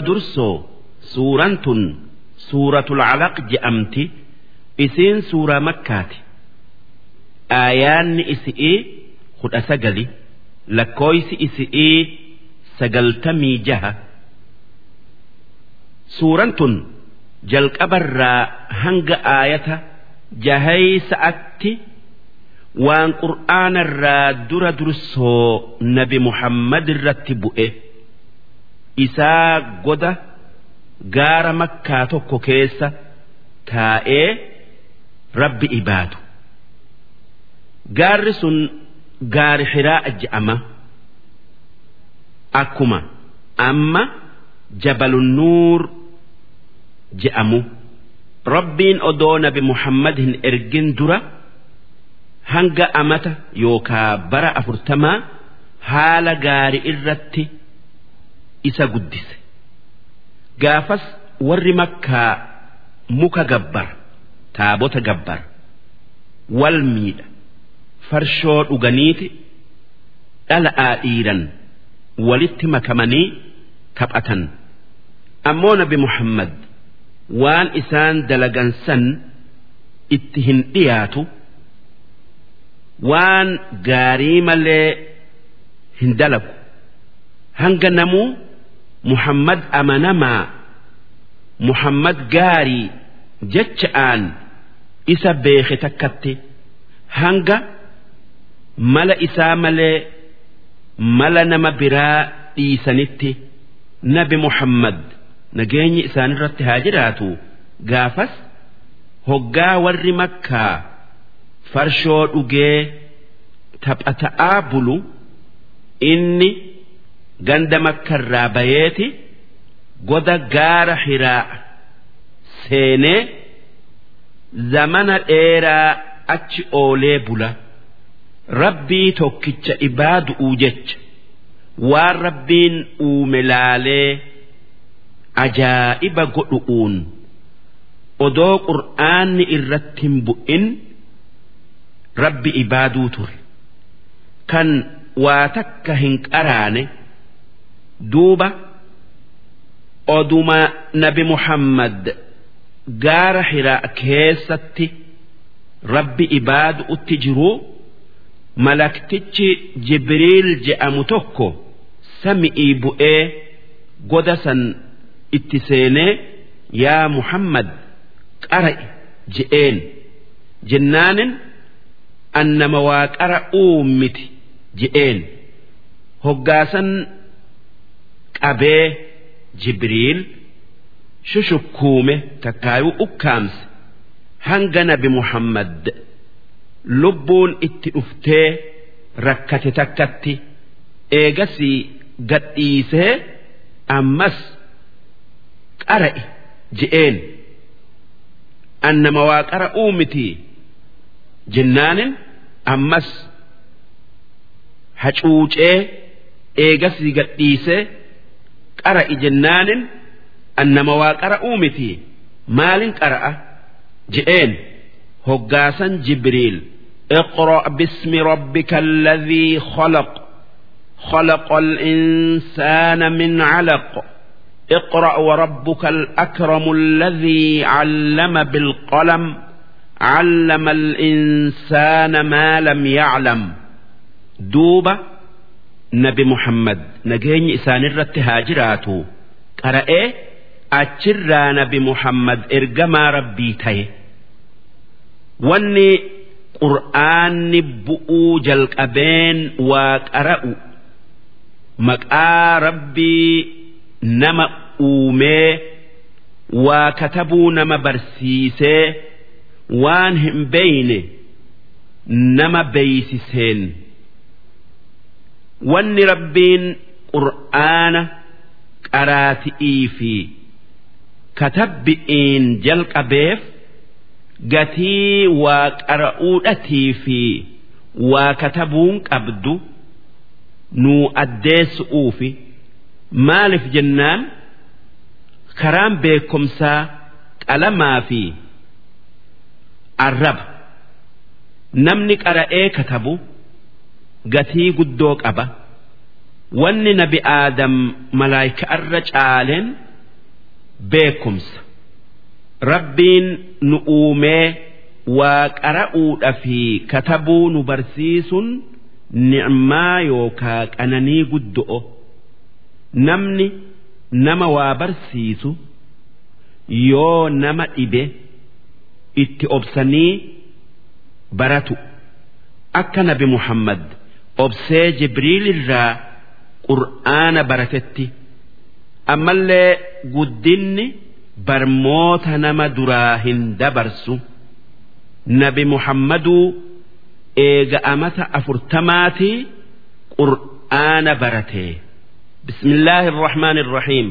dursoo suuraan tun suuratul calaq je'amti isiin suuraa makkaati. Aayaanni isi'ii kudha sagali lakkooysi isi'ii sagaltamii jaha. Suuraan tun jalqabarraa hanga aayata jahaysa'atti waan qur'aanarraa dura dursoo nabi muhammad irratti bu'e isaa goda gaara makkaa tokko keessa taa'ee rabbi ibaadu. Gaarri sun gaari hiraa'a je'ama akkuma amma jabalun nuur je'amu rabbiin odoo nabi muhammad hin ergin dura hanga amata yookaa bara afurtamaa haala gaari irratti isa guddise. Gaafas warri makkaa muka gabbar taabota gabbar wal miidha farshoo dhuganiiti dhala'aa dhiiran walitti makamanii taphatan. Ammoo nabi muhammad waan isaan dalagansan itti hin dhiyaatu waan gaarii malee hin dalagu. Hanga namuu muhammad amanamaa muhammad gaarii jecha'aan isa beeke takkatti hanga mala isaa malee mala nama biraa dhiisanitti. Nabi muhammad nageenyi isaanirratti haa jiraatu. Gaafas hoggaa warri makkaa farshoo dhugee taphata'aa bulu. Inni ganda makkarraa bayeeti goda gaara hiraa seenee zamana dheeraa achi oolee bula. Rabbii tokkicha ibaadu'uu jecha. Waan rabbiin uume laalee ajaa'iba godhu'uun odoo qur'aanni irratti hin bu'in rabbi ibaaduu ture. Kan waa takka hin qaraane duuba oduma nabi muhammad gaara hiraa keessatti rabbi ibaadu'utti jiruu malaktichi jibriil je'amu tokko sami'ii bu'ee goda san itti seenee yaa muhammad qara'i je'een jennaanin annama waa qara'uu miti je'een. Hoggaasan qabee jibriil shushukkuume takkaayuu ukkaamse. Hanga nabi muhammad. Lubbuun itti dhuftee rakkate takkatti eegasii gadhiisee ammas qara'i je'een. Annama waa qara'uu miti jennaanin ammas hacuucee eegasii gadhiisee qara'i jennaanin annama waa qara'uu miti maalin qara'a je'een hoggaasan jibriil اقرأ باسم ربك الذي خلق خلق الإنسان من علق اقرأ وربك الأكرم الذي علم بالقلم علم الإنسان ما لم يعلم دوبة nabi Muhammad nageenyi isaanirratti haa jiraatu. Qara'ee achirraa nabi Muhammad ergamaa rabbii ta'e. Wanni qur'aanni bu'uu jalqabeen waa qara'u. Maqaa rabbii nama uumee waa katabuu nama barsiisee waan hin beeyne nama beeysiseen. Wanni rabbiin qur'aana qaraati'ii fi katabbi'iin jalqabeef gatii waa qara'uudhatii fi waa katabuun qabdu nuu addeessu'uufi maaliif jennaan? Karaan beekumsaa qalamaa fi arraba. Namni qara'ee katabu gatii guddoo qaba. Wanni nabi aadam malaayika irra caaleen beekumsa. Rabbiin nu uumee waa qara'uudha fi katabuu nu barsiisuun ni'maa yookaa qananii guddo'o. Namni nama waa barsiisu yoo nama dhibe itti obsanii baratu. Akka nabi muhammad obsee jibriil irraa qur'aana baratetti ammallee guddinni barmoota nama duraa hin dabarsu. Nabi muhammaduu eega'amata afurtamaatii qur'aana baratee bismillaahi irrahmaan irrahiim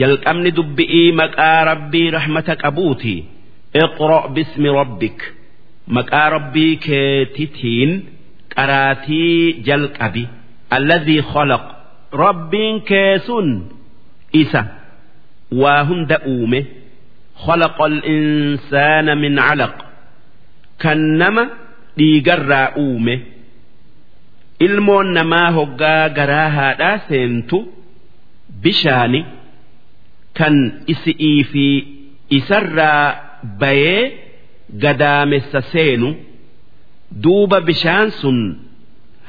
jalqabni dubbi'ii maqaa rabbii rahmata qabuuti. Iqro' bismi rabbik. Maqaa rabbii keetitiin كيتتين قراتي جلقبي الذي خلق رب كيسون إسا وهند أومه خلق الإنسان من علق كنما ديقرى أومه ilmoon namaa hoggaa garaa haadhaa seentu bishaani kan isi'ii fi isarraa bayee gadaamessa seenu Duuba bishaan sun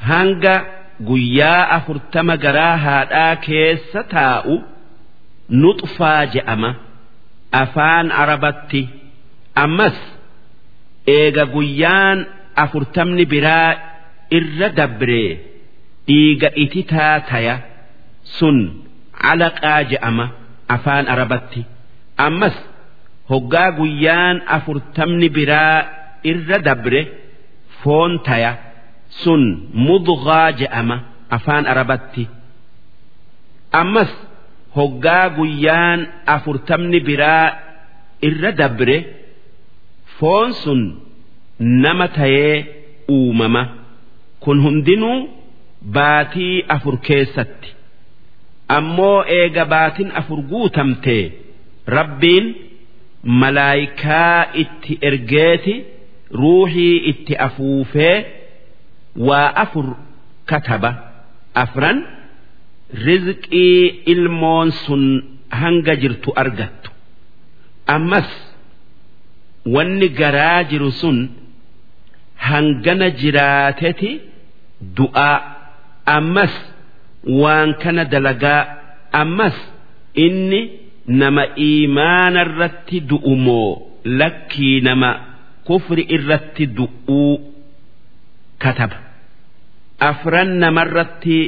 hanga guyyaa afurtama garaa haadhaa keessa taa'u nuxfaa je'ama afaan arabatti. Ammas eega guyyaan afurtamni biraa irra dabree dhiiga ititaa taya sun calaqaa je'ama afaan arabatti. Ammas hoggaa guyyaan afurtamni biraa irra dabre foon taya sun mudgaa je'ama afaan arabatti. Ammas hoggaa guyyaan afurtamni biraa irra dabre foon sun nama tayee uumama. Kun hundinuu baatii afur keessatti. Ammoo eega baatin afur guutamtee rabbiin malaayikaa itti ergeeti ruuxii itti afuufee waa afur kataba. Afran rizqii ilmoon sun hanga jirtu argattu. Ammas wanni garaa jiru sun hangana jiraateti du'aa ammas waan kana dalagaa. Ammas inni nama iimaana irratti du'u moo lakkii nama kufri irratti du'uu kataba. Afran namarratti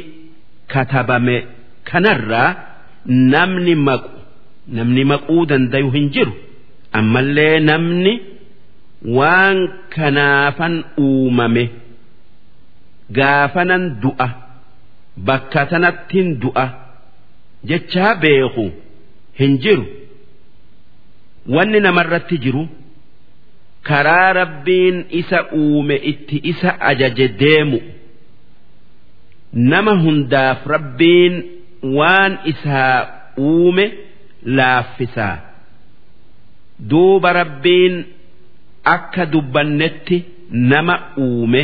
katabame kanarraa namni maqu namni maquu dandayu hin jiru. Ammallee namni waan kanaafan uumame gaafanan du'a bakka tanattin du'a jechaa beeku hin jiru. Wanni namarratti jiru karaa rabbiin isa uume itti isa ajaje deemu. Nama hundaaf rabbiin waan isaa uume laaffisaa duuba rabbiin akka dubbannetti nama uume.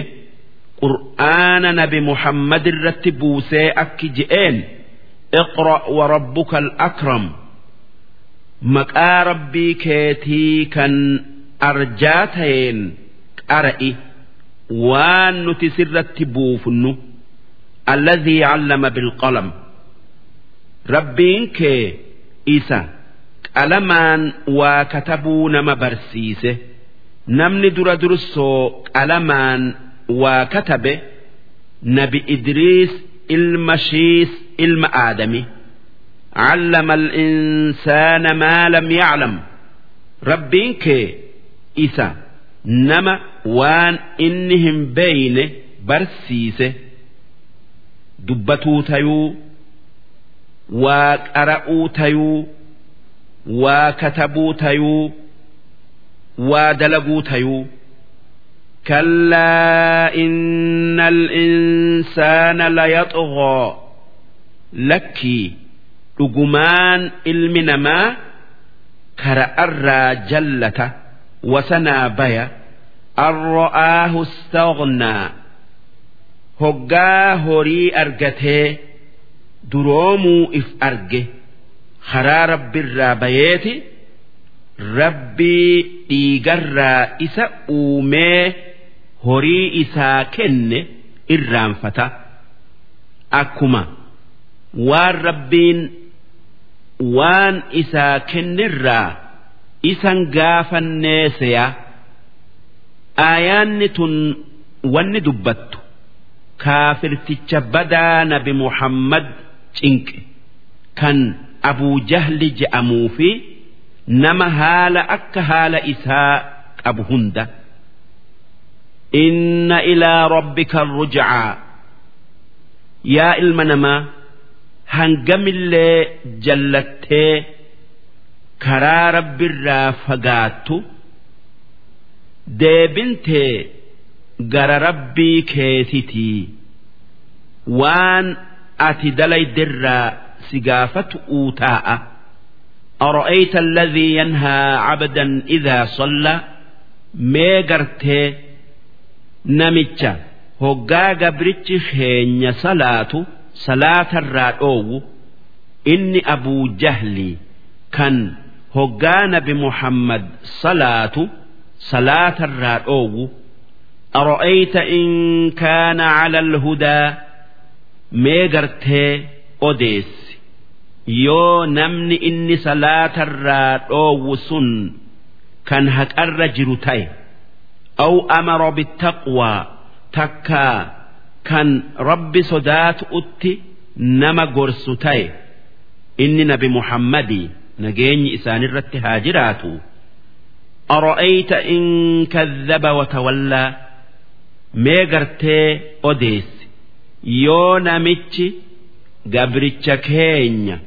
Qur'aana nabi muhammad irratti buusee akki je'een iqra wa rabbuka al akram. Maqaa rabbii keetii kan arjaa ta'een qara'i waan nuti sirratti buufnu alladhii callama bilqalam. Rabbiin kee isa qalamaan waa katabuu nama barsiise. Namni dura dursoo qalamaan waa katabe nabi idriis ilma shiis ilma aadami. Callama al'insaana maa lam yaclam rabbiin kee ما لم يعلم ربينك إسا نما وان إنهم بين برسيسه دبتو تيو وقرأوا تيو وكتبوا تيو ودلقوا تيو كلا إن الإنسان ليطغى لكي dhugumaan ilmi namaa kara'arraa jallata wasanaa baya arro'aahu stagnaa hoggaa horii argatee duroomuu if arge karaa rabbiirraa bayeeti rabbii dhiigarraa isa uumee horii isaa kenne irraanfata akkuma waan rabbiin waan isaa kennirraa isan gaafannee seya aayaanni tun wanni dubbattu kaafirticha badaa nabi muhammad cinqe kan abuu jahli je'amuu fi nama haala akka haala isaa qabu hunda. Inna ilaa rabbika rujcaa yaa ilma namaa hangamillee jallattee karaa rabbirraa fagaattu deebintee gara rabbii keetitii waan ati dalaydirraa si gaafatu uu taa'a أرأيت الذي ينهى عبدا إذا صلى ميغرتي نمتشا هقا قبرتش خين صلاة صلاة الرادو إني أبو جهلي كان hoggaa nabi Muhammad salaatu salaatarraa dhoowwu. Ara'ayta in kaana calal hudaa mee gartee odeessi. Yoo namni inni salaatarraa dhoowwu sun kan haqarra jiru ta'e aw amara bittaqwaa takkaa kan rabbi sodaatu utti nama gorsu ta'e inni nabi Muhammadii nageenyi isaanirratti haa jiraatu. Ara'ayta in kadhaba watawallaa mee gartee odeessi. Yoo namichi gabricha keenya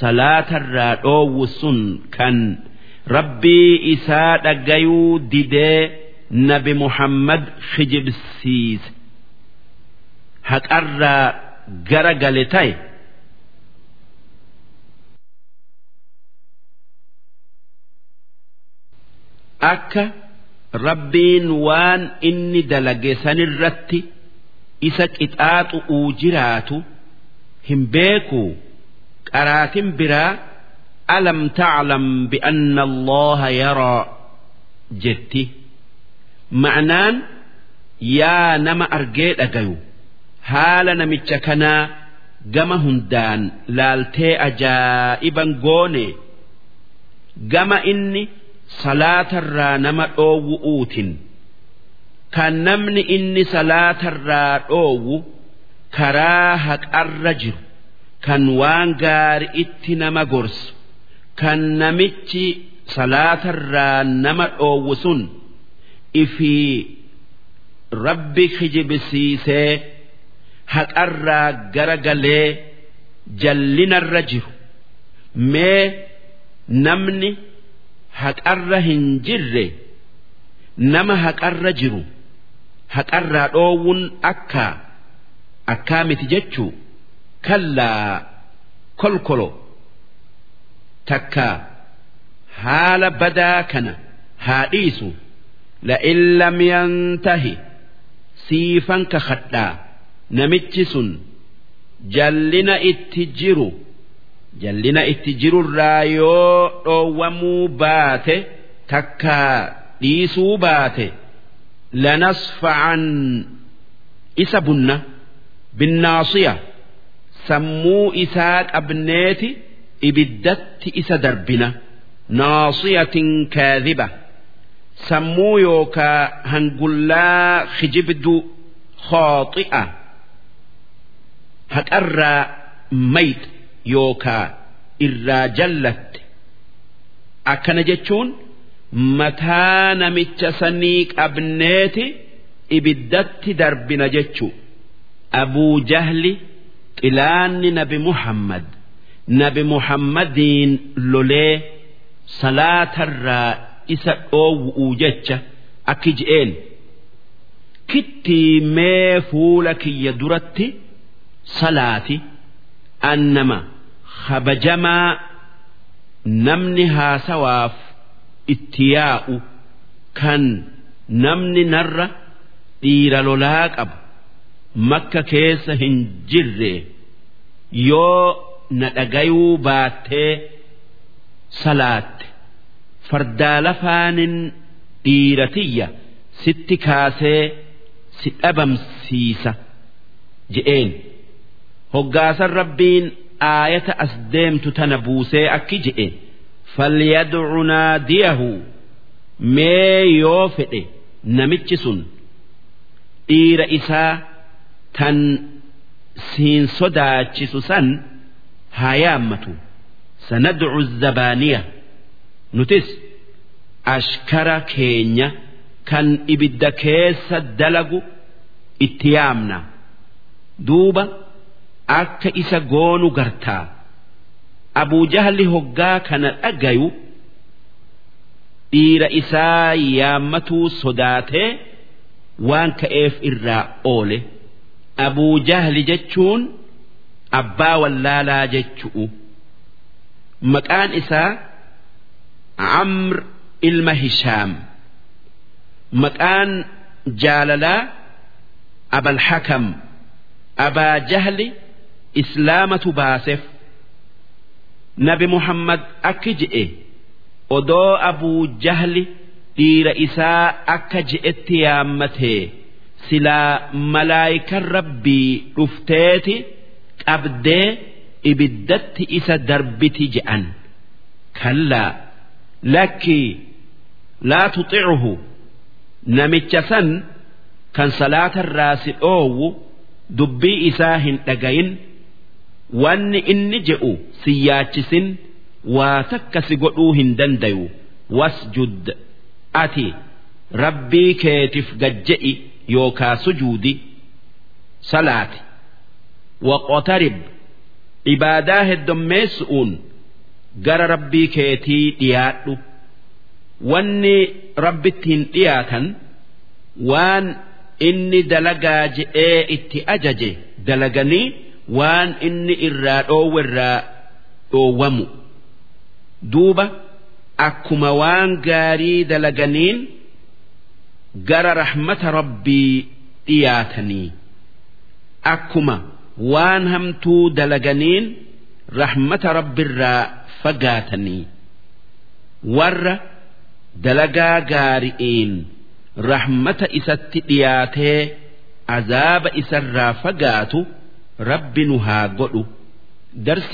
salaatarraa dhoowwu sun kan rabbii isaa dhagayuu didee nabi muhammad hijibsiise haqarraa gara gale ta'e. Akka rabbiin waan inni dalage sanirratti isa qixaaxu'uu jiraatu hin beeku. Qaraatin biraa alam taclam bianna allaha yaraa jetti. Ma'naan yaa nama argee dhagayu haala namicha kanaa gama hundaan laaltee ajaa'iban goone gama inni salaatarraa nama dhoowwu'uutin. Kan namni inni salaatarraa dhoowwu karaa haqarra jiru. Kan waan gaari'itti nama gorsu. Kan namichi salaatarraa nama dhoowwu sun ifii rabbi kijibsiisee haqarraa gara galee jallinarra jiru. Mee namni haqarra hin jirre nama haqarra jiru haqarraa dhoowwuun akka akkaa miti jechuu kallaa kolkolo takka haala badaa kana haa dhiisu la'in lam yantahi siifan kakadhaa namichi sun jallina itti jiru jallina itti jirurraa yoo dhoowwamuu baate takka dhiisuu baate. Lanasfacan isa bunna binnaasiya sammuu isaa qabneeti ibiddatti isa darbina. Naasiyatin kaadhiba sammuu yookaa hangullaa kijibdu khaaxi'a haqarraa mayx yookaa irraa jallatte. Akkana jechuun mataa namicha sanii qabneeti ibiddatti darbina jechuu. Abuu jahli xilaanni nabi muhammad. Nabi muhammadiin lolee salaatarraa isa dhoowwu'uu jecha akki je'een. Kittii mee fuula kiyya duratti salaati. Annama kabajamaa namni haasawaaf itti yaa'u kan namni narra dhiira lolaa qabu makka keessa hin jirre yoo na dhagayuu baattee salaatte fardaa lafaanin dhiiratiyya sitti kaasee si dhabamsiisa je'een. Hoggaasan rabbiin aayata as deemtu tana buusee akki je'e. Falyadcu naadiyahu mee yoo fedhe namichi sun. Dhiira isaa tan siin sodaachisu san haa yaammatu. Sanadcu zabaaniya. Nutis ashkara keenya kan ibidda keessa dalagu itti yaamna. Duuba akka isa goonu gartaa. Abuu jahli hoggaa kana dhagayu dhiira isaa yaammatuu sodaatee waan ka'eef irraa oole. Abuu jahli jechuun abbaa wallaalaa jechu'u. Maqaan isaa amr ilma hishaam. Maqaan jaalalaa abalhakam abaa jahli islaamatu baaseef nabi muhammad akki je'e odoo abuu jahli dhiira isaa akka je'etti yaammatee silaa malaayikan rabbii dhufteeti qabdee ibiddatti isa darbiti je'an. Kallaa lakkii laa tuxicuhu namicha san kan salaatarraa si dhoowwu dubbii isaa hin dhagayin wanni inni je'u si yaachisin waa takka si godhuu hin dandayu. Wasjud ati rabbii keetiif gajje'i yookaa sujuudi. Salaati. Waqotarib ibaadaa heddommeessu'uun gara rabbii keetii dhiyaadhu. Wanni rabbittiin dhiyaatan waan inni dalagaa je'ee itti ajaje dalaganii waan inni irraa dhoowwe irraa dhoowwamu duuba akkuma waan gaarii dalaganiin gara rahmata rabbii dhiyaatanii. Akkuma waan hamtuu dalaganiin rahmata rabbiirraa fagaatanii. Warra dalagaa gaari'iin rahmata isatti dhiyaatee azaaba isarraa fagaatu rabbi nu haa godhu darsi